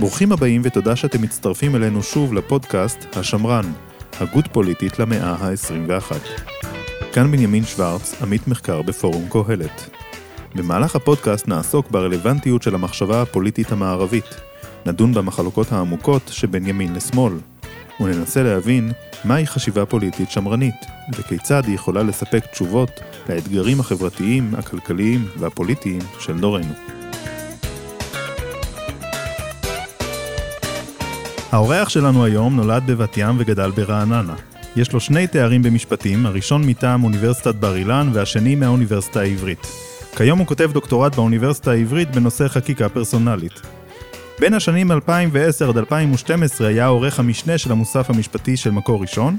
ברוכים הבאים ותודה שאתם מצטרפים אלינו שוב לפודקאסט השמרן, הגות פוליטית למאה ה-21. כאן בנימין שוורץ, עמית מחקר בפורום קהלת. במהלך הפודקאסט נעסוק ברלוונטיות של המחשבה הפוליטית המערבית. נדון במחלוקות העמוקות שבין ימין לשמאל, וננסה להבין מהי חשיבה פוליטית שמרנית, וכיצד היא יכולה לספק תשובות לאתגרים החברתיים, הכלכליים והפוליטיים של דורנו. האורח שלנו היום נולד בבת ים וגדל ברעננה. יש לו שני תארים במשפטים, הראשון מטעם אוניברסיטת בר אילן והשני מהאוניברסיטה העברית. כיום הוא כותב דוקטורט באוניברסיטה העברית בנושא חקיקה פרסונלית. בין השנים 2010 עד 2012 היה עורך המשנה של המוסף המשפטי של מקור ראשון.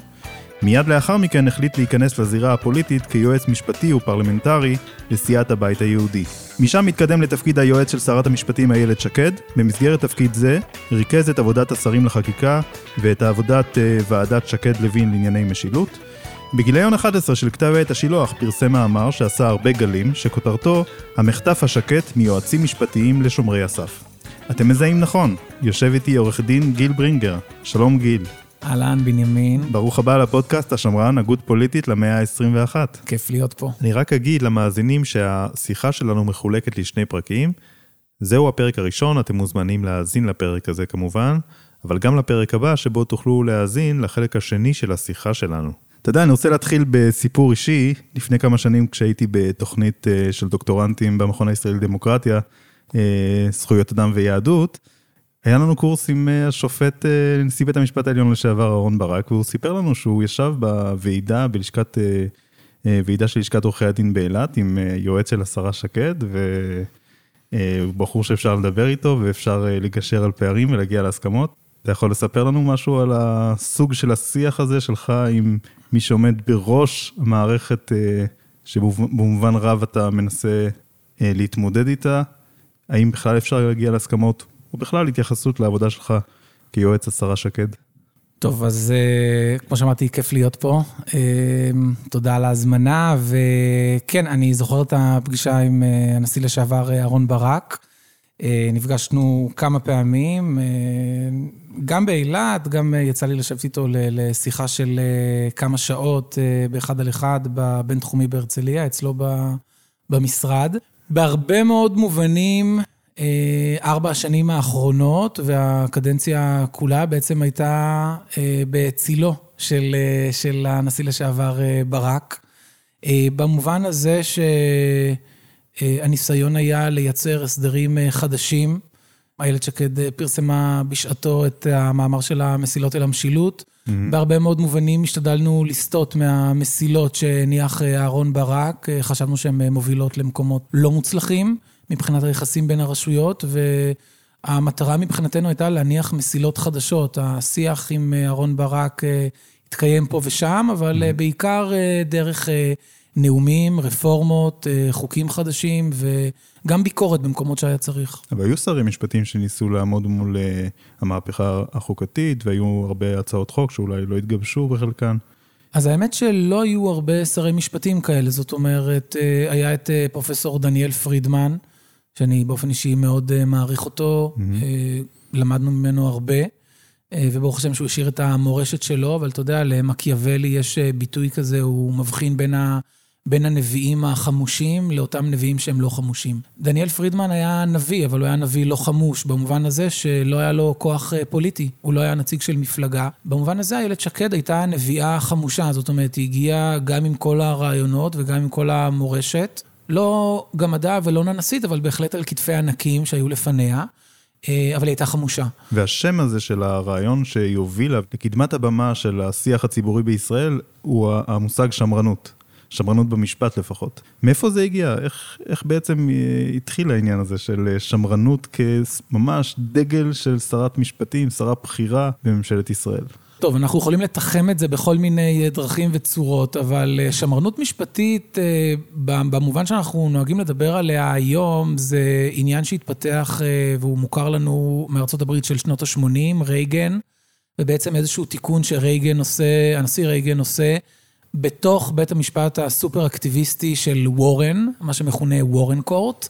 מיד לאחר מכן החליט להיכנס לזירה הפוליטית כיועץ משפטי ופרלמנטרי לסיעת הבית היהודי. משם התקדם לתפקיד היועץ של שרת המשפטים איילת שקד. במסגרת תפקיד זה ריכז את עבודת השרים לחקיקה ואת עבודת uh, ועדת שקד-לוין לענייני משילות. בגיליון 11 של כתב עת השילוח פרסם מאמר שעשה הרבה גלים, שכותרתו "המחטף השקט מיועצים משפטיים לשומרי הסף". אתם מזהים נכון, יושב איתי עורך דין גיל ברינגר. שלום גיל. אהלן, בנימין. ברוך הבא לפודקאסט השמרן, הגות פוליטית למאה ה-21. כיף להיות פה. אני רק אגיד למאזינים שהשיחה שלנו מחולקת לשני פרקים. זהו הפרק הראשון, אתם מוזמנים להאזין לפרק הזה כמובן, אבל גם לפרק הבא, שבו תוכלו להאזין לחלק השני של השיחה שלנו. אתה יודע, אני רוצה להתחיל בסיפור אישי. לפני כמה שנים, כשהייתי בתוכנית אה, של דוקטורנטים במכון הישראלי לדמוקרטיה, אה, זכויות אדם ויהדות, היה לנו קורס עם אה, השופט, אה, נשיא בית המשפט העליון לשעבר אהרן ברק, והוא סיפר לנו שהוא ישב בוועידה, בלשכת, ועידה של לשכת עורכי הדין באילת, עם יועץ של השרה שקד, והוא בחור שאפשר לדבר איתו ואפשר לגשר על פערים ולהגיע להסכמות. אתה יכול לספר לנו משהו על הסוג של השיח הזה שלך עם מי שעומד בראש המערכת, שבמובן רב אתה מנסה להתמודד איתה? האם בכלל אפשר להגיע להסכמות, או בכלל התייחסות לעבודה שלך כיועץ השרה שקד? טוב, אז אה, כמו שאמרתי, כיף להיות פה. אה, תודה על ההזמנה, וכן, אני זוכר את הפגישה עם אה, הנשיא לשעבר אהרן ברק. נפגשנו כמה פעמים, גם באילת, גם יצא לי לשבת איתו לשיחה של כמה שעות באחד על אחד בבינתחומי בהרצליה, אצלו במשרד. בהרבה מאוד מובנים, ארבע השנים האחרונות והקדנציה כולה בעצם הייתה אה, בצילו של, אה, של הנשיא לשעבר ברק. במובן הזה שהניסיון היה לייצר הסדרים חדשים. איילת שקד פרסמה בשעתו את המאמר של המסילות אל המשילות. Mm-hmm. בהרבה מאוד מובנים השתדלנו לסטות מהמסילות שהניח אה, אהרון ברק, אה, חשבנו שהן אה, מובילות למקומות לא מוצלחים מבחינת היחסים בין הרשויות, והמטרה מבחינתנו הייתה להניח מסילות חדשות. השיח עם אהרון ברק התקיים פה ושם, אבל mm-hmm. בעיקר דרך נאומים, רפורמות, חוקים חדשים, ו... גם ביקורת במקומות שהיה צריך. אבל היו שרי משפטים שניסו לעמוד מול אה, המהפכה החוקתית, והיו הרבה הצעות חוק שאולי לא התגבשו בחלקן. אז האמת שלא היו הרבה שרי משפטים כאלה, זאת אומרת, אה, היה את אה, פרופסור דניאל פרידמן, שאני באופן אישי מאוד מעריך אותו, mm-hmm. למדנו ממנו הרבה, וברוך השם שהוא השאיר את המורשת שלו, אבל אתה יודע, למקיאוולי יש ביטוי כזה, הוא מבחין בין ה... בין הנביאים החמושים לאותם נביאים שהם לא חמושים. דניאל פרידמן היה נביא, אבל הוא היה נביא לא חמוש, במובן הזה שלא היה לו כוח אה, פוליטי, הוא לא היה נציג של מפלגה. במובן הזה איילת שקד הייתה נביאה חמושה, זאת אומרת, היא הגיעה גם עם כל הרעיונות וגם עם כל המורשת. לא גמדה ולא ננסית, אבל בהחלט על כתפי ענקים שהיו לפניה. אה, אבל היא הייתה חמושה. והשם הזה של הרעיון שהיא הובילה לקדמת הבמה של השיח הציבורי בישראל, הוא המושג שמרנות. שמרנות במשפט לפחות. מאיפה זה הגיע? איך, איך בעצם אה, התחיל העניין הזה של אה, שמרנות כממש דגל של שרת משפטים, שרה בכירה בממשלת ישראל? טוב, אנחנו יכולים לתחם את זה בכל מיני אה, דרכים וצורות, אבל שמרנות משפטית, במובן שאנחנו נוהגים לדבר עליה היום, זה עניין שהתפתח והוא מוכר לנו מארצות הברית של שנות ה-80, רייגן, ובעצם איזשהו תיקון שרייגן עושה, הנשיא רייגן עושה. בתוך בית המשפט הסופר-אקטיביסטי של וורן, מה שמכונה וורן קורט,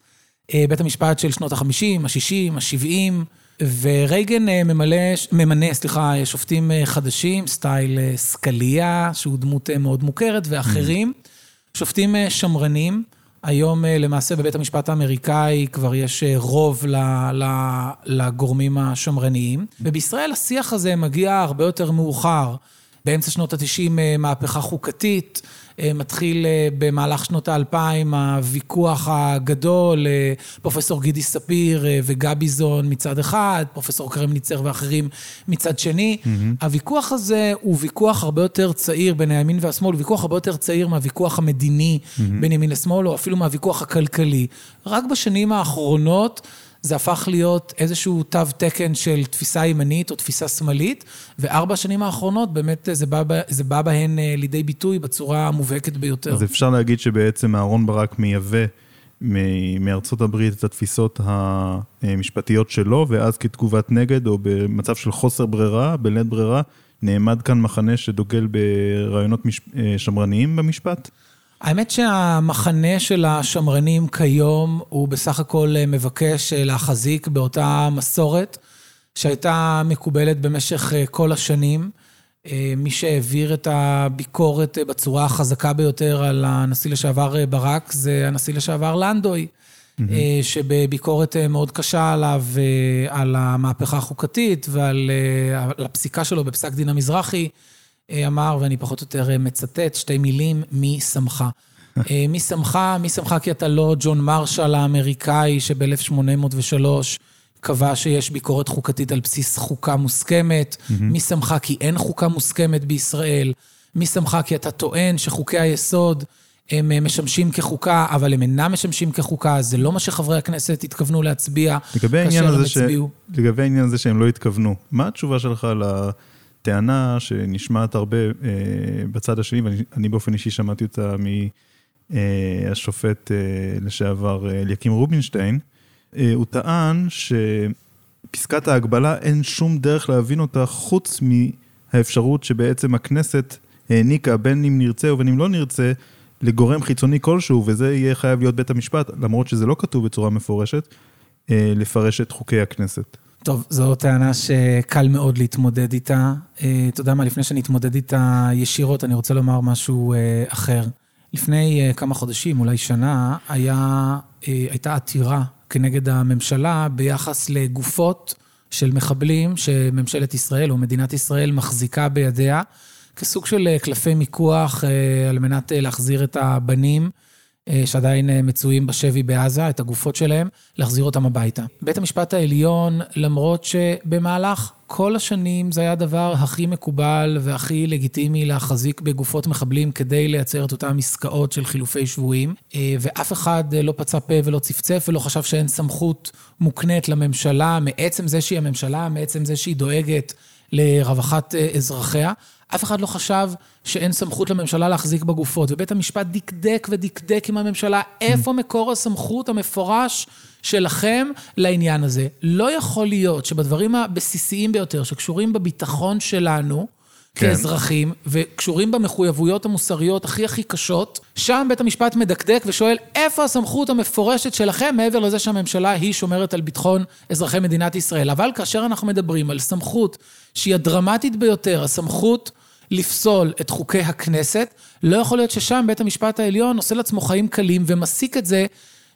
אה, בית המשפט של שנות ה-50, ה-60, ה-70, ורייגן ממלא, ממנה, סליחה, שופטים חדשים, סטייל סקליה, שהוא דמות מאוד מוכרת, ואחרים. שופטים שמרנים. היום למעשה בבית המשפט האמריקאי כבר יש רוב לגורמים השמרניים, ובישראל השיח הזה מגיע הרבה יותר מאוחר. באמצע שנות ה-90 מהפכה חוקתית, מתחיל במהלך שנות האלפיים הוויכוח הגדול, פרופסור גידי ספיר וגביזון מצד אחד, פרופסור קרמניצר ואחרים מצד שני. Mm-hmm. הוויכוח הזה הוא ויכוח הרבה יותר צעיר בין הימין והשמאל, הוא ויכוח הרבה יותר צעיר מהוויכוח המדיני mm-hmm. בין ימין לשמאל, או אפילו מהוויכוח הכלכלי. רק בשנים האחרונות, זה הפך להיות איזשהו תו תקן של תפיסה ימנית או תפיסה שמאלית, וארבע השנים האחרונות באמת זה בא, זה בא בהן לידי ביטוי בצורה המובהקת ביותר. אז אפשר להגיד שבעצם אהרון ברק מייבא מארצות הברית את התפיסות המשפטיות שלו, ואז כתגובת נגד או במצב של חוסר ברירה, בלית ברירה, נעמד כאן מחנה שדוגל ברעיונות שמרניים במשפט? האמת שהמחנה של השמרנים כיום הוא בסך הכל מבקש להחזיק באותה מסורת שהייתה מקובלת במשך כל השנים. מי שהעביר את הביקורת בצורה החזקה ביותר על הנשיא לשעבר ברק זה הנשיא לשעבר לנדוי, mm-hmm. שבביקורת מאוד קשה עליו, על המהפכה החוקתית ועל הפסיקה שלו בפסק דין המזרחי. אמר, ואני פחות או יותר מצטט, שתי מילים, מי שמך. מי שמך? מי שמך כי אתה לא ג'ון מרשל האמריקאי שב-1803 קבע שיש ביקורת חוקתית על בסיס חוקה מוסכמת. מי שמך כי אין חוקה מוסכמת בישראל. מי שמך כי אתה טוען שחוקי היסוד הם משמשים כחוקה, אבל הם אינם משמשים כחוקה, זה לא מה שחברי הכנסת התכוונו להצביע כאשר הם הצביעו. לגבי העניין הזה שהם לא התכוונו, מה התשובה שלך ל... טענה שנשמעת הרבה אה, בצד השני, ואני באופן אישי שמעתי אותה מהשופט אה, לשעבר אליקים רובינשטיין, אה, הוא טען שפסקת ההגבלה אין שום דרך להבין אותה חוץ מהאפשרות שבעצם הכנסת העניקה, בין אם נרצה ובין אם לא נרצה, לגורם חיצוני כלשהו, וזה יהיה חייב להיות בית המשפט, למרות שזה לא כתוב בצורה מפורשת, לפרש את חוקי הכנסת. טוב, זו טענה שקל מאוד להתמודד איתה. אתה יודע מה, לפני שאני אתמודד איתה ישירות, אני רוצה לומר משהו אחר. לפני כמה חודשים, אולי שנה, היה, הייתה עתירה כנגד הממשלה ביחס לגופות של מחבלים שממשלת ישראל או מדינת ישראל מחזיקה בידיה, כסוג של קלפי מיקוח על מנת להחזיר את הבנים. שעדיין מצויים בשבי בעזה, את הגופות שלהם, להחזיר אותם הביתה. בית המשפט העליון, למרות שבמהלך כל השנים זה היה הדבר הכי מקובל והכי לגיטימי להחזיק בגופות מחבלים כדי לייצר את אותם עסקאות של חילופי שבויים, ואף אחד לא פצה פה ולא צפצף ולא חשב שאין סמכות מוקנית לממשלה, מעצם זה שהיא הממשלה, מעצם זה שהיא דואגת לרווחת אזרחיה. אף אחד לא חשב שאין סמכות לממשלה להחזיק בגופות, ובית המשפט דקדק ודקדק עם הממשלה, איפה מקור הסמכות המפורש שלכם לעניין הזה. לא יכול להיות שבדברים הבסיסיים ביותר, שקשורים בביטחון שלנו, כן. כאזרחים, וקשורים במחויבויות המוסריות הכי הכי קשות, שם בית המשפט מדקדק ושואל, איפה הסמכות המפורשת שלכם, מעבר לזה שהממשלה היא שומרת על ביטחון אזרחי מדינת ישראל. אבל כאשר אנחנו מדברים על סמכות שהיא הדרמטית ביותר, הסמכות לפסול את חוקי הכנסת, לא יכול להיות ששם בית המשפט העליון עושה לעצמו חיים קלים ומסיק את זה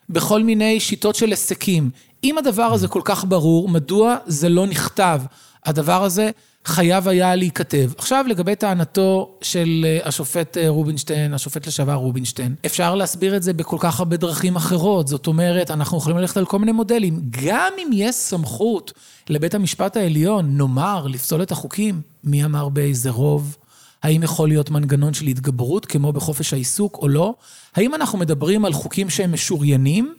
בכל מיני שיטות של היסקים. אם הדבר הזה כל כך ברור, מדוע זה לא נכתב? הדבר הזה חייב היה להיכתב. עכשיו לגבי טענתו של השופט רובינשטיין, השופט לשעבר רובינשטיין, אפשר להסביר את זה בכל כך הרבה דרכים אחרות. זאת אומרת, אנחנו יכולים ללכת על כל מיני מודלים. גם אם יש סמכות לבית המשפט העליון, נאמר, לפסול את החוקים, מי אמר באיזה רוב? האם יכול להיות מנגנון של התגברות, כמו בחופש העיסוק או לא? האם אנחנו מדברים על חוקים שהם משוריינים,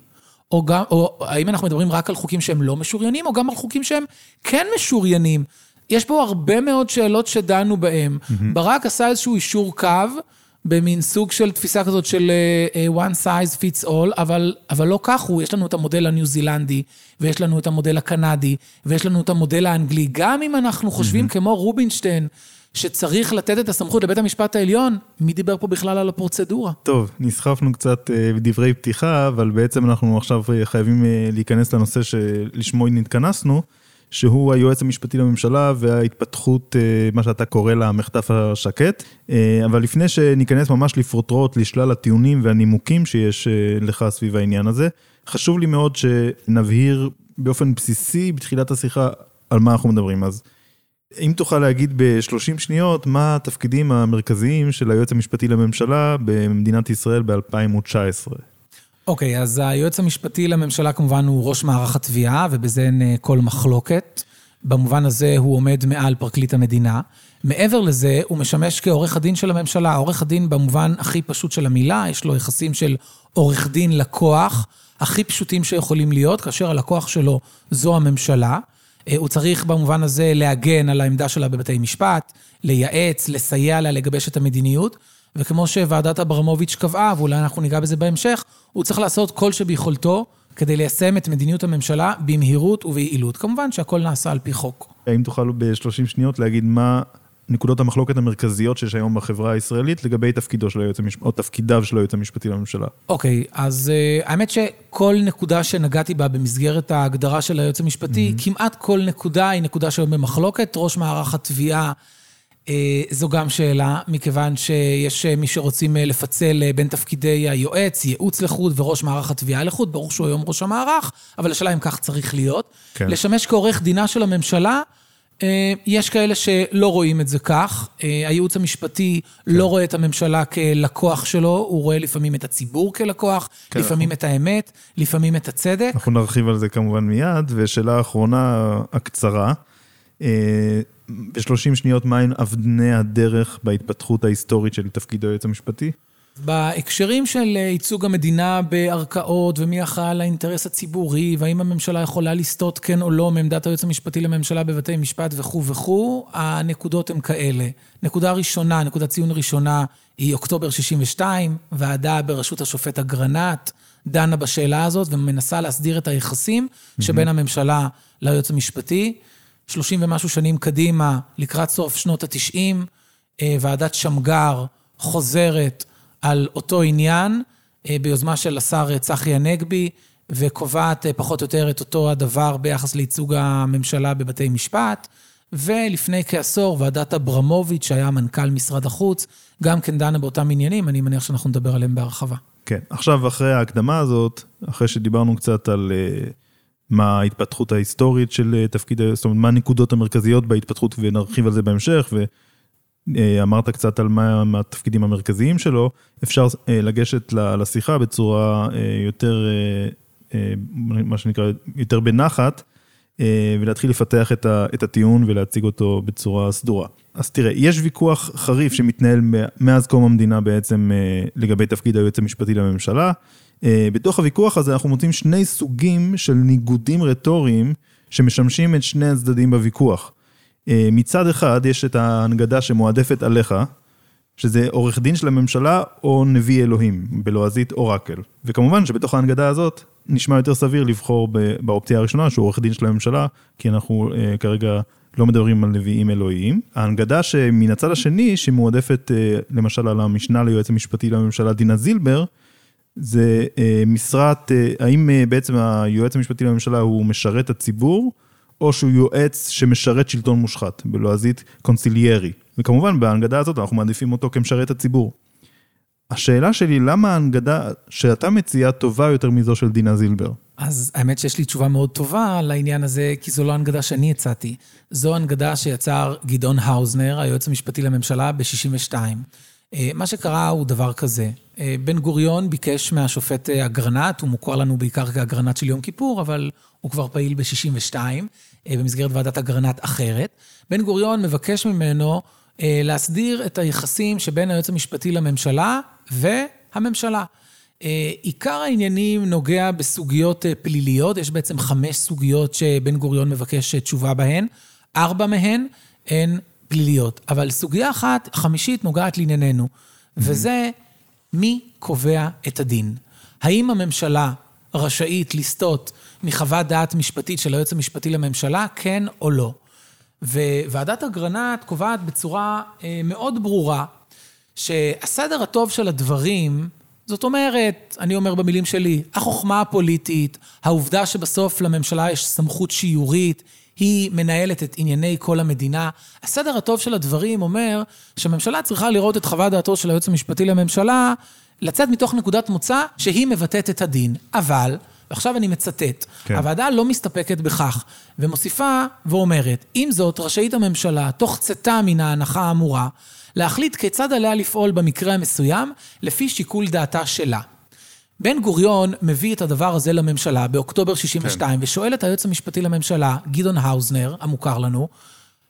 או, גם, או האם אנחנו מדברים רק על חוקים שהם לא משוריינים, או גם על חוקים שהם כן משוריינים? יש פה הרבה מאוד שאלות שדנו בהן. Mm-hmm. ברק עשה איזשהו אישור קו, במין סוג של תפיסה כזאת של uh, one size fits all, אבל, אבל לא כך הוא, יש לנו את המודל הניו זילנדי, ויש לנו את המודל הקנדי, ויש לנו את המודל האנגלי. גם אם אנחנו חושבים mm-hmm. כמו רובינשטיין, שצריך לתת את הסמכות לבית המשפט העליון, מי דיבר פה בכלל על הפרוצדורה? טוב, נסחפנו קצת בדברי פתיחה, אבל בעצם אנחנו עכשיו חייבים להיכנס לנושא שלשמו נתכנסנו, שהוא היועץ המשפטי לממשלה וההתפתחות, אה, מה שאתה קורא לה המחטף השקט. אה, אבל לפני שניכנס ממש לפרוטרוט לשלל הטיעונים והנימוקים שיש לך סביב העניין הזה, חשוב לי מאוד שנבהיר באופן בסיסי בתחילת השיחה על מה אנחנו מדברים. אז אם תוכל להגיד ב-30 שניות, מה התפקידים המרכזיים של היועץ המשפטי לממשלה במדינת ישראל ב-2019? אוקיי, okay, אז היועץ המשפטי לממשלה כמובן הוא ראש מערך התביעה, ובזה אין אה, כל מחלוקת. במובן הזה הוא עומד מעל פרקליט המדינה. מעבר לזה, הוא משמש כעורך הדין של הממשלה. עורך הדין במובן הכי פשוט של המילה, יש לו יחסים של עורך דין לקוח, הכי פשוטים שיכולים להיות, כאשר הלקוח שלו זו הממשלה. אה, הוא צריך במובן הזה להגן על העמדה שלה בבתי משפט, לייעץ, לסייע לה לגבש את המדיניות. וכמו שוועדת אברמוביץ' קבעה, ואולי אנחנו ניגע בזה בהמשך, הוא צריך לעשות כל שביכולתו כדי ליישם את מדיניות הממשלה במהירות וביעילות. כמובן שהכל נעשה על פי חוק. האם תוכל ב-30 שניות להגיד מה נקודות המחלוקת המרכזיות שיש היום בחברה הישראלית לגבי תפקידו של היועץ המשפטי, או תפקידיו של היועץ המשפטי לממשלה? אוקיי, okay, אז uh, האמת שכל נקודה שנגעתי בה במסגרת ההגדרה של היועץ המשפטי, mm-hmm. כמעט כל נקודה היא נקודה שהיום במחלוקת. ראש מערך התביעה אה, זו גם שאלה, מכיוון שיש מי שרוצים אה, לפצל אה, בין תפקידי היועץ, ייעוץ לחוד וראש מערך התביעה לחוד, ברור שהוא היום ראש המערך, אבל השאלה אם כך צריך להיות. כן. לשמש כעורך דינה של הממשלה, יש כאלה שלא רואים את זה כך. הייעוץ המשפטי כן. לא רואה את הממשלה כלקוח שלו, הוא רואה לפעמים את הציבור כלקוח, כן, לפעמים אנחנו... את האמת, לפעמים את הצדק. אנחנו נרחיב על זה כמובן מיד, ושאלה אחרונה הקצרה. ב-30 שניות, מהן אבני הדרך בהתפתחות ההיסטורית של תפקיד היועץ המשפטי? בהקשרים של ייצוג המדינה בערכאות ומי אחראי על האינטרס הציבורי והאם הממשלה יכולה לסטות כן או לא מעמדת היועץ המשפטי לממשלה בבתי משפט וכו' וכו', הנקודות הן כאלה. נקודה ראשונה, נקודת ציון ראשונה, היא אוקטובר 62, ועדה בראשות השופט אגרנט דנה בשאלה הזאת ומנסה להסדיר את היחסים שבין הממשלה ליועץ המשפטי. 30 ומשהו שנים קדימה, לקראת סוף שנות ה-90, אה, ועדת שמגר חוזרת על אותו עניין, אה, ביוזמה של השר צחי הנגבי, וקובעת אה, פחות או יותר את אותו הדבר ביחס לייצוג הממשלה בבתי משפט. ולפני כעשור, ועדת אברמוביץ', שהיה מנכ"ל משרד החוץ, גם כן דנה באותם עניינים, אני מניח שאנחנו נדבר עליהם בהרחבה. כן, עכשיו אחרי ההקדמה הזאת, אחרי שדיברנו קצת על... Uh... מה ההתפתחות ההיסטורית של אה, תפקיד, זאת אומרת, מה הנקודות המרכזיות בהתפתחות, ונרחיב על זה בהמשך, ואמרת קצת על מה, מה התפקידים המרכזיים שלו, אפשר אה, לגשת לשיחה בצורה אה, יותר, מה שנקרא, יותר בנחת, ולהתחיל לפתח את הטיעון ולהציג אותו בצורה סדורה. אז תראה, יש ויכוח חריף שמתנהל מאז קום המדינה בעצם לגבי תפקיד היועץ המשפטי לממשלה. אה, בתוך הוויכוח הזה אנחנו מוצאים שני סוגים של ניגודים רטוריים שמשמשים את שני הצדדים בוויכוח. אה, מצד אחד יש את ההנגדה שמועדפת עליך, שזה עורך דין של הממשלה או נביא אלוהים, בלועזית אורקל. וכמובן שבתוך ההנגדה הזאת נשמע יותר סביר לבחור באופציה הראשונה, שהוא עורך דין של הממשלה, כי אנחנו uh, כרגע לא מדברים על נביאים אלוהיים. ההנגדה שמן הצד השני, שמועדפת uh, למשל על המשנה ליועץ המשפטי לממשלה דינה זילבר, זה אה, משרת, אה, האם אה, בעצם היועץ המשפטי לממשלה הוא משרת הציבור, או שהוא יועץ שמשרת שלטון מושחת, בלועזית קונסיליירי. וכמובן, בהנגדה הזאת אנחנו מעדיפים אותו כמשרת הציבור. השאלה שלי, למה ההנגדה שאתה מציע טובה יותר מזו של דינה זילבר? אז האמת שיש לי תשובה מאוד טובה לעניין הזה, כי זו לא הנגדה שאני הצעתי. זו הנגדה שיצר גדעון האוזנר, היועץ המשפטי לממשלה, ב-62. אה, מה שקרה הוא דבר כזה. אה, בן גוריון ביקש מהשופט אה, אגרנט, הוא מוכר לנו בעיקר כאגרנט של יום כיפור, אבל הוא כבר פעיל ב-62, במסגרת ועדת אגרנט אחרת. בן גוריון מבקש ממנו להסדיר את היחסים שבין היועץ המשפטי לממשלה והממשלה. עיקר העניינים נוגע בסוגיות פליליות, יש בעצם חמש סוגיות שבן גוריון מבקש תשובה בהן. ארבע מהן הן פליליות. אבל סוגיה אחת, חמישית, נוגעת לענייננו, וזה מי קובע את הדין. האם הממשלה רשאית לסטות מחוות דעת משפטית של היועץ המשפטי לממשלה, כן או לא? וועדת אגרנט קובעת בצורה אה, מאוד ברורה שהסדר הטוב של הדברים, זאת אומרת, אני אומר במילים שלי, החוכמה הפוליטית, העובדה שבסוף לממשלה יש סמכות שיורית, היא מנהלת את ענייני כל המדינה. הסדר הטוב של הדברים אומר שהממשלה צריכה לראות את חוות דעתו של היועץ המשפטי לממשלה, לצאת מתוך נקודת מוצא שהיא מבטאת את הדין. אבל, ועכשיו אני מצטט, כן. הוועדה לא מסתפקת בכך, ומוסיפה ואומרת, עם זאת, רשאית הממשלה, תוך צאתה מן ההנחה האמורה, להחליט כיצד עליה לפעול במקרה המסוים, לפי שיקול דעתה שלה. בן גוריון מביא את הדבר הזה לממשלה באוקטובר 62, כן. ושואל את היועץ המשפטי לממשלה, גדעון האוזנר, המוכר לנו,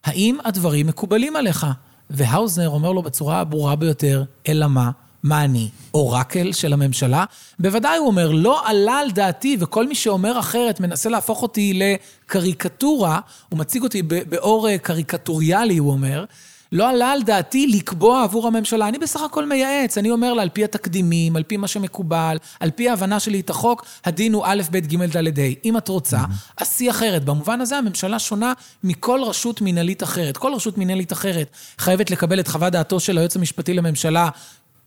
האם הדברים מקובלים עליך? והאוזנר אומר לו בצורה הברורה ביותר, אלא מה? מה אני, אורקל של הממשלה? בוודאי, הוא אומר, לא עלה על דעתי, וכל מי שאומר אחרת מנסה להפוך אותי לקריקטורה, הוא מציג אותי באור קריקטוריאלי, הוא אומר, לא עלה על דעתי לקבוע עבור הממשלה. אני בסך הכל מייעץ, אני אומר לה, על פי התקדימים, על פי מה שמקובל, על פי ההבנה שלי את החוק, הדין הוא א', ב', ג', ד', ה'. אם את רוצה, עשי אחרת. במובן הזה הממשלה שונה מכל רשות מנהלית אחרת. כל רשות מנהלית אחרת חייבת לקבל את חוות דעתו של היועץ המשפטי לממשלה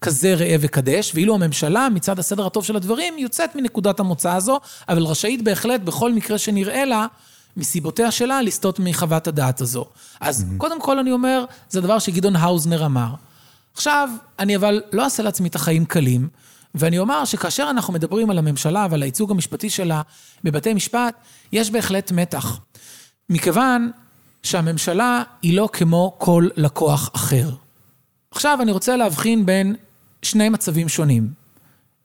כזה ראה וקדש, ואילו הממשלה, מצד הסדר הטוב של הדברים, יוצאת מנקודת המוצא הזו, אבל רשאית בהחלט, בכל מקרה שנראה לה, מסיבותיה שלה, לסטות מחוות הדעת הזו. אז mm-hmm. קודם כל אני אומר, זה דבר שגדעון האוזנר אמר. עכשיו, אני אבל לא אעשה לעצמי את החיים קלים, ואני אומר שכאשר אנחנו מדברים על הממשלה ועל הייצוג המשפטי שלה בבתי משפט, יש בהחלט מתח. מכיוון שהממשלה היא לא כמו כל לקוח אחר. עכשיו אני רוצה להבחין בין שני מצבים שונים.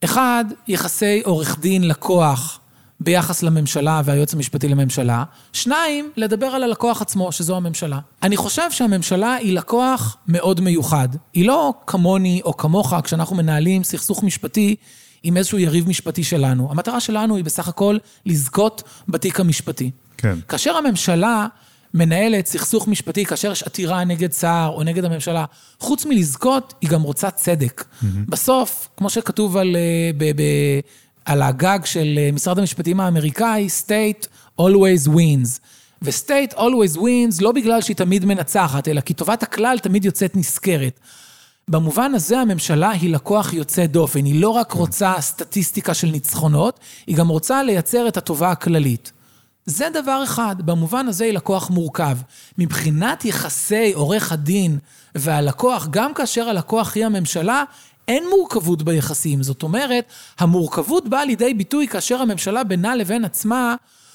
אחד, יחסי עורך דין לקוח ביחס לממשלה והיועץ המשפטי לממשלה. שניים, לדבר על הלקוח עצמו, שזו הממשלה. אני חושב שהממשלה היא לקוח מאוד מיוחד. היא לא כמוני או כמוך כשאנחנו מנהלים סכסוך משפטי עם איזשהו יריב משפטי שלנו. המטרה שלנו היא בסך הכל לזכות בתיק המשפטי. כן. כאשר הממשלה מנהלת סכסוך משפטי, כאשר יש עתירה נגד שר או נגד הממשלה, חוץ מלזכות, היא גם רוצה צדק. Mm-hmm. בסוף, כמו שכתוב על, אה, ב, ב, על הגג של אה, משרד המשפטים האמריקאי, state always wins. ו-state always wins לא בגלל שהיא תמיד מנצחת, אלא כי טובת הכלל תמיד יוצאת נשכרת. במובן הזה הממשלה היא לקוח יוצא דופן, היא לא רק רוצה סטטיסטיקה של ניצחונות, היא גם רוצה לייצר את הטובה הכללית. זה דבר אחד, במובן הזה היא לקוח מורכב. מבחינת יחסי עורך הדין והלקוח, גם כאשר הלקוח היא הממשלה, אין מורכבות ביחסים. זאת אומרת, המורכבות באה לידי ביטוי כאשר הממשלה בינה לבין עצמה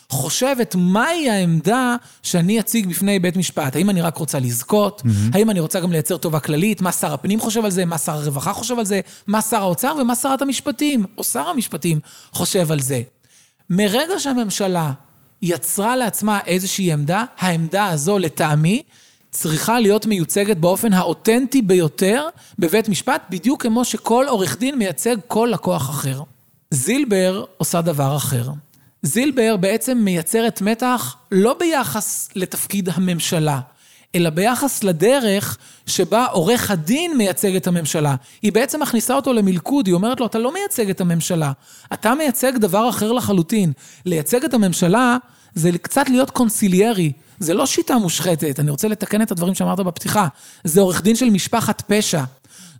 חושבת מהי העמדה שאני אציג בפני בית משפט. האם אני רק רוצה לזכות? Mm-hmm. האם אני רוצה גם לייצר טובה כללית? מה שר הפנים חושב על זה? מה שר הרווחה חושב על זה? מה שר האוצר ומה שרת המשפטים, או שר המשפטים, חושב על זה? מרגע שהממשלה יצרה לעצמה איזושהי עמדה, העמדה הזו, לטעמי, צריכה להיות מיוצגת באופן האותנטי ביותר בבית משפט, בדיוק כמו שכל עורך דין מייצג כל לקוח אחר. זילבר עושה דבר אחר. זילבר בעצם מייצרת מתח לא ביחס לתפקיד הממשלה, אלא ביחס לדרך שבה עורך הדין מייצג את הממשלה. היא בעצם מכניסה אותו למלכוד, היא אומרת לו, אתה לא מייצג את הממשלה, אתה מייצג דבר אחר לחלוטין. לייצג את הממשלה זה קצת להיות קונסיליארי. זה לא שיטה מושחתת, אני רוצה לתקן את הדברים שאמרת בפתיחה. זה עורך דין של משפחת פשע.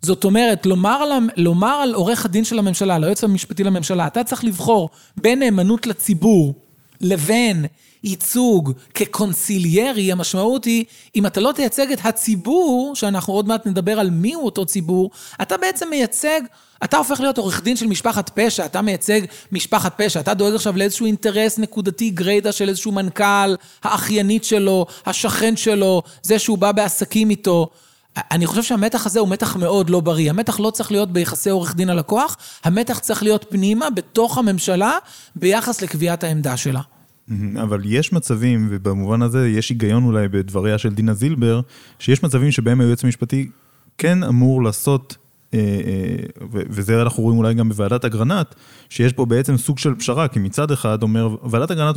זאת אומרת, לומר על, לומר על עורך הדין של הממשלה, ליועץ המשפטי לממשלה, אתה צריך לבחור בין נאמנות לציבור לבין ייצוג כקונסיליארי, המשמעות היא, אם אתה לא תייצג את הציבור, שאנחנו עוד מעט נדבר על מיהו אותו ציבור, אתה בעצם מייצג, אתה הופך להיות עורך דין של משפחת פשע, אתה מייצג משפחת פשע, אתה דואג עכשיו לאיזשהו אינטרס נקודתי גריידא של איזשהו מנכ"ל, האחיינית שלו, השכן שלו, זה שהוא בא בעסקים איתו. אני חושב שהמתח הזה הוא מתח מאוד לא בריא. המתח לא צריך להיות ביחסי עורך דין הלקוח, המתח צריך להיות פנימה, בתוך הממשלה, ביחס לקביעת העמדה שלה. אבל יש מצבים, ובמובן הזה יש היגיון אולי בדבריה של דינה זילבר, שיש מצבים שבהם היועץ המשפטי כן אמור לעשות, אה, אה, וזה אנחנו רואים אולי גם בוועדת אגרנט, שיש פה בעצם סוג של פשרה, כי מצד אחד אומר, ועדת אגרנט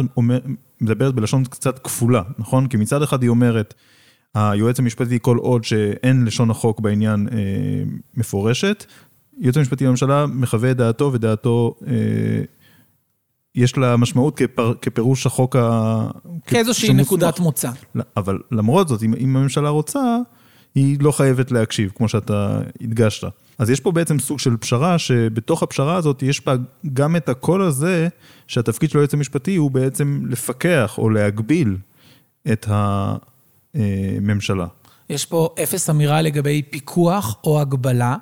מדברת בלשון קצת כפולה, נכון? כי מצד אחד היא אומרת, היועץ המשפטי כל עוד שאין לשון החוק בעניין אה, מפורשת, היועץ המשפטי לממשלה מחווה את דעתו ודעתו יש לה משמעות כפר, כפירוש החוק ה... כאיזושהי נקודת מוצא. לא, אבל למרות זאת, אם, אם הממשלה רוצה, היא לא חייבת להקשיב, כמו שאתה הדגשת. אז יש פה בעצם סוג של פשרה, שבתוך הפשרה הזאת יש בה גם את הקול הזה, שהתפקיד של היועץ המשפטי הוא בעצם לפקח או להגביל את הממשלה. יש פה אפס אמירה לגבי פיקוח או הגבלה.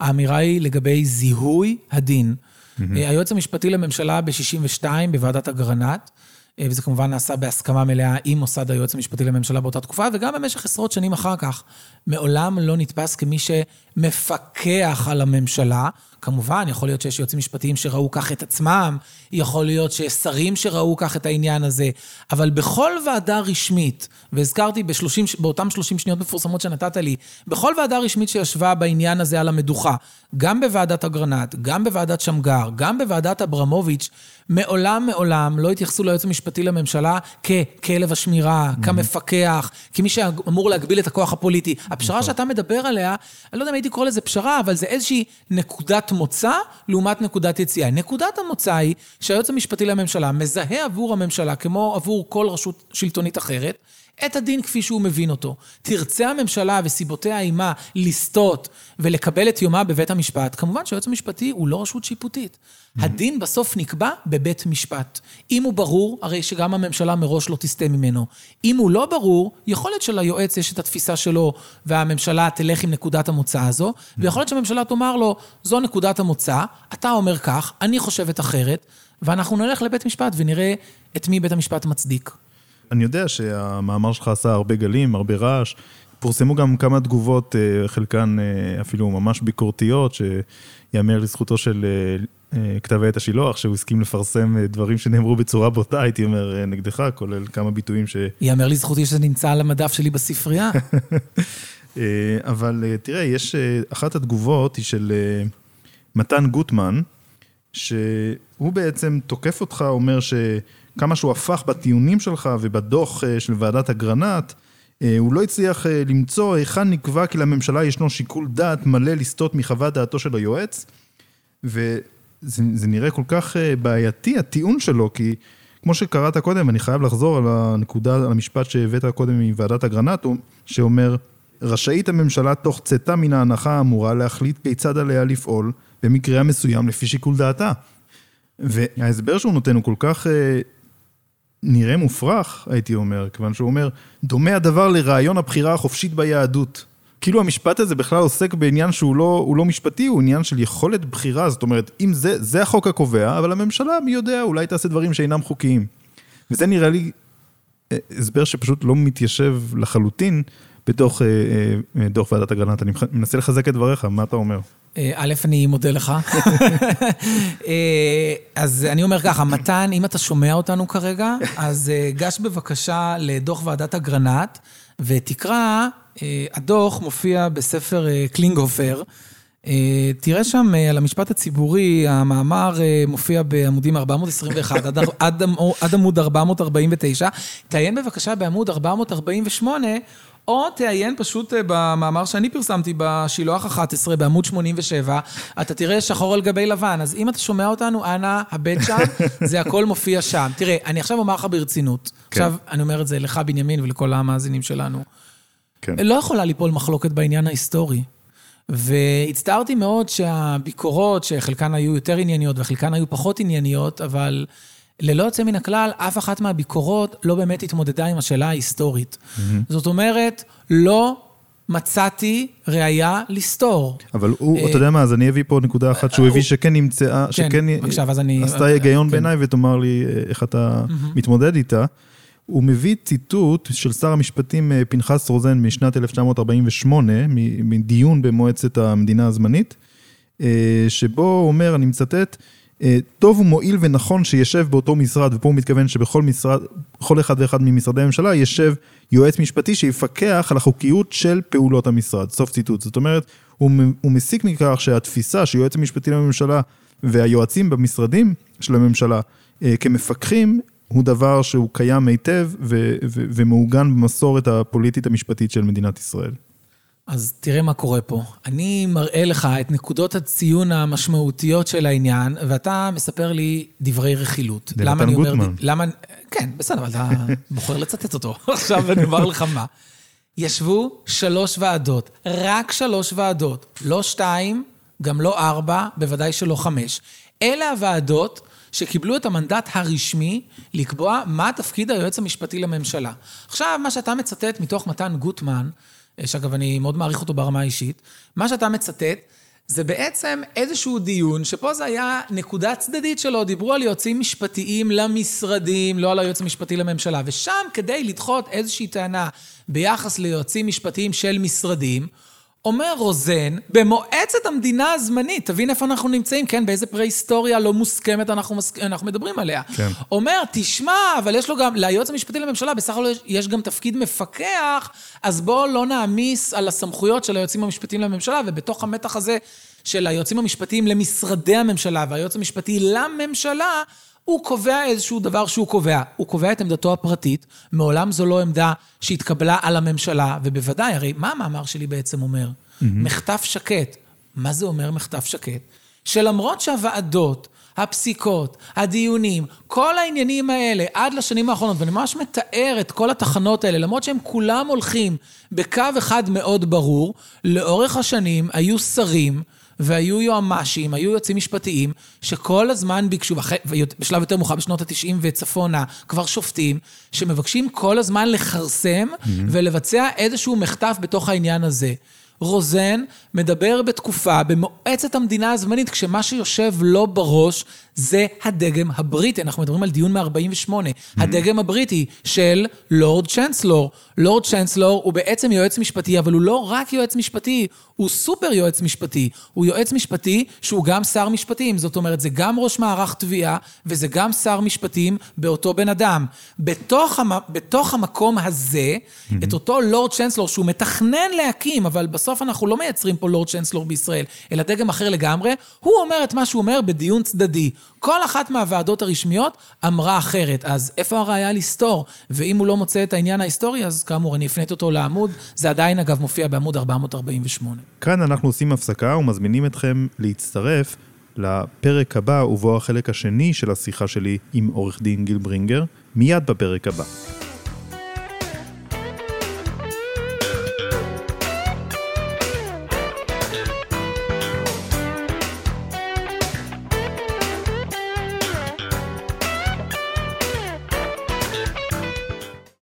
האמירה היא לגבי זיהוי הדין. Mm-hmm. היועץ המשפטי לממשלה ב-62' בוועדת אגרנט, אה, וזה כמובן נעשה בהסכמה מלאה עם מוסד היועץ המשפטי לממשלה באותה תקופה, וגם במשך עשרות שנים אחר כך. מעולם לא נתפס כמי שמפקח על הממשלה. כמובן, יכול להיות שיש יועצים משפטיים שראו כך את עצמם, יכול להיות שיש שרים שראו כך את העניין הזה, אבל בכל ועדה רשמית, והזכרתי ב-30, באותם 30 שניות מפורסמות שנתת לי, בכל ועדה רשמית שישבה בעניין הזה על המדוכה, גם בוועדת אגרנט, גם בוועדת שמגר, גם בוועדת אברמוביץ', מעולם מעולם לא התייחסו ליועץ המשפטי לממשלה ככלב השמירה, mm-hmm. כמפקח, כמי שאמור להגביל את הכוח הפוליטי. הפשרה נכון. שאתה מדבר עליה, אני לא יודע אם הייתי קורא לזה פשרה, אבל זה איזושהי נקודת מוצא לעומת נקודת יציאה. נקודת המוצא היא שהיועץ המשפטי לממשלה מזהה עבור הממשלה, כמו עבור כל רשות שלטונית אחרת, את הדין כפי שהוא מבין אותו. תרצה הממשלה וסיבותיה עימה לסטות ולקבל את יומה בבית המשפט, כמובן שהיועץ המשפטי הוא לא רשות שיפוטית. הדין בסוף נקבע בבית משפט. אם הוא ברור, הרי שגם הממשלה מראש לא תסטה ממנו. אם הוא לא ברור, יכול להיות שליועץ יש את התפיסה שלו והממשלה תלך עם נקודת המוצא הזו, ויכול להיות שהממשלה תאמר לו, זו נקודת המוצא, אתה אומר כך, אני חושבת אחרת, ואנחנו נלך לבית משפט ונראה את מי בית המשפט מצדיק. אני יודע שהמאמר שלך עשה הרבה גלים, הרבה רעש. פורסמו גם כמה תגובות, אה, חלקן אה, אפילו ממש ביקורתיות, שיאמר לזכותו של אה, כתב העת השילוח, שהוא הסכים לפרסם דברים שנאמרו בצורה בוטה, הייתי אומר, נגדך, כולל כמה ביטויים ש... יאמר לזכותי שזה נמצא על המדף שלי בספרייה. אבל תראה, יש, אחת התגובות היא של מתן גוטמן, שהוא בעצם תוקף אותך, אומר ש... כמה שהוא הפך בטיעונים שלך ובדוח אה, של ועדת אגרנט, אה, הוא לא הצליח אה, למצוא היכן נקבע כי לממשלה ישנו שיקול דעת מלא לסטות מחוות דעתו של היועץ, וזה נראה כל כך בעייתי, הטיעון שלו, כי כמו שקראת קודם, אני חייב לחזור על הנקודה, על המשפט שהבאת קודם מוועדת אגרנט, שאומר, רשאית הממשלה תוך צאתה מן ההנחה האמורה להחליט כיצד עליה לפעול במקרה מסוים לפי שיקול דעתה. וההסבר שהוא נותן הוא כל כך נראה מופרך, הייתי אומר, כיוון שהוא אומר, דומה הדבר לרעיון הבחירה החופשית ביהדות. כאילו המשפט הזה בכלל עוסק בעניין שהוא לא, לא משפטי, הוא עניין של יכולת בחירה, זאת אומרת, אם זה, זה החוק הקובע, אבל הממשלה, מי יודע, אולי תעשה דברים שאינם חוקיים. וזה נראה לי אה, הסבר שפשוט לא מתיישב לחלוטין בתוך אה, אה, דוח ועדת אגרנט. אני מנסה לחזק את דבריך, מה אתה אומר? אה, א', אני מודה לך. אה, אז אני אומר ככה, מתן, אם אתה שומע אותנו כרגע, אז אה, גש בבקשה לדוח ועדת אגרנט, ותקרא, הדוח מופיע בספר קלינגהופר. תראה שם על המשפט הציבורי, המאמר מופיע בעמודים 421 עד, עד, עד עמוד 449. תעיין בבקשה בעמוד 448. או תעיין פשוט אה, במאמר שאני פרסמתי בשילוח 11 בעמוד 87, אתה תראה שחור על גבי לבן. אז אם אתה שומע אותנו, אנא, הבט שם, זה הכל מופיע שם. תראה, אני עכשיו אומר לך ברצינות. כן. עכשיו, אני אומר את זה לך, בנימין, ולכל המאזינים שלנו. כן. לא יכולה ליפול מחלוקת בעניין ההיסטורי. והצטערתי מאוד שהביקורות, שחלקן היו יותר ענייניות וחלקן היו פחות ענייניות, אבל ללא יוצא מן הכלל, אף אחת מהביקורות לא באמת התמודדה עם השאלה ההיסטורית. Mm-hmm. זאת אומרת, לא מצאתי ראייה לסתור. אבל הוא, אה, אתה יודע מה, אז אני אביא פה נקודה אחת שהוא הביא שכן נמצאה, כן, שכן עשתה היגיון כן. בעיניי, ותאמר לי אה, איך אתה מתמודד איתה. הוא מביא ציטוט של שר המשפטים אה, פנחס רוזן משנת 1948, מדיון במועצת המדינה הזמנית, שבו הוא אומר, אני מצטט, אה, טוב ומועיל ונכון שישב באותו משרד, ופה הוא מתכוון שבכל משרד, כל אחד ואחד ממשרדי הממשלה ישב יועץ משפטי שיפקח על החוקיות של פעולות המשרד. סוף ציטוט. זאת אומרת, הוא, הוא מסיק מכך שהתפיסה שיועץ המשפטי לממשלה והיועצים במשרדים של הממשלה אה, כמפקחים, הוא דבר שהוא קיים היטב ומעוגן במסורת הפוליטית המשפטית של מדינת ישראל. אז תראה מה קורה פה. אני מראה לך את נקודות הציון המשמעותיות של העניין, ואתה מספר לי דברי רכילות. למה אני אומר... גוטמן. למה... כן, בסדר, אבל אתה בוחר לצטט אותו. עכשיו אני אומר לך מה. ישבו שלוש ועדות, רק שלוש ועדות, לא שתיים, גם לא ארבע, בוודאי שלא חמש. אלה הוועדות שקיבלו את המנדט הרשמי לקבוע מה תפקיד היועץ המשפטי לממשלה. עכשיו, מה שאתה מצטט מתוך מתן גוטמן, שאגב, אני מאוד מעריך אותו ברמה האישית, מה שאתה מצטט, זה בעצם איזשהו דיון, שפה זה היה נקודה צדדית שלו, דיברו על יועצים משפטיים למשרדים, לא על היועץ המשפטי לממשלה. ושם, כדי לדחות איזושהי טענה ביחס ליועצים משפטיים של משרדים, אומר רוזן, במועצת המדינה הזמנית, תבין איפה אנחנו נמצאים, כן, באיזה פרה-היסטוריה לא מוסכמת אנחנו, מס... אנחנו מדברים עליה. כן. אומר, תשמע, אבל יש לו גם, ליועץ המשפטי לממשלה, בסך הכל יש גם תפקיד מפקח, אז בואו לא נעמיס על הסמכויות של היועצים המשפטיים לממשלה, ובתוך המתח הזה של היועצים המשפטיים למשרדי הממשלה והיועץ המשפטי לממשלה, הוא קובע איזשהו דבר שהוא קובע. הוא קובע את עמדתו הפרטית, מעולם זו לא עמדה שהתקבלה על הממשלה, ובוודאי, הרי מה המאמר שלי בעצם אומר? Mm-hmm. מחטף שקט. מה זה אומר מחטף שקט? שלמרות שהוועדות, הפסיקות, הדיונים, כל העניינים האלה עד לשנים האחרונות, ואני ממש מתאר את כל התחנות האלה, למרות שהם כולם הולכים בקו אחד מאוד ברור, לאורך השנים היו שרים, והיו יועמ"שים, היו יועצים משפטיים, שכל הזמן ביקשו, בשלב יותר מאוחר בשנות ה-90 וצפונה, כבר שופטים, שמבקשים כל הזמן לכרסם mm-hmm. ולבצע איזשהו מחטף בתוך העניין הזה. רוזן מדבר בתקופה, במועצת המדינה הזמנית, כשמה שיושב לו בראש זה הדגם הבריטי. אנחנו מדברים על דיון מ-48. Mm-hmm. הדגם הבריטי של לורד צ'נסלור. לורד צ'נסלור הוא בעצם יועץ משפטי, אבל הוא לא רק יועץ משפטי, הוא סופר יועץ משפטי. הוא יועץ משפטי שהוא גם שר משפטים. זאת אומרת, זה גם ראש מערך תביעה, וזה גם שר משפטים באותו בן אדם. בתוך, המ... בתוך המקום הזה, mm-hmm. את אותו לורד צ'נסלור, שהוא מתכנן להקים, אבל בסוף אנחנו לא מייצרים פה לורד צ'נסלור בישראל, אלא דגם אחר לגמרי, הוא אומר את מה שהוא אומר בדיון צדדי. כל אחת מהוועדות הרשמיות אמרה אחרת. אז איפה הראיה לסתור? ואם הוא לא מוצא את העניין ההיסטורי, אז כאמור, אני אפנית אותו לעמוד. זה עדיין, אגב, מופיע בעמוד 448. כאן אנחנו עושים הפסקה ומזמינים אתכם להצטרף לפרק הבא, ובו החלק השני של השיחה שלי עם עורך דין גיל ברינגר, מיד בפרק הבא.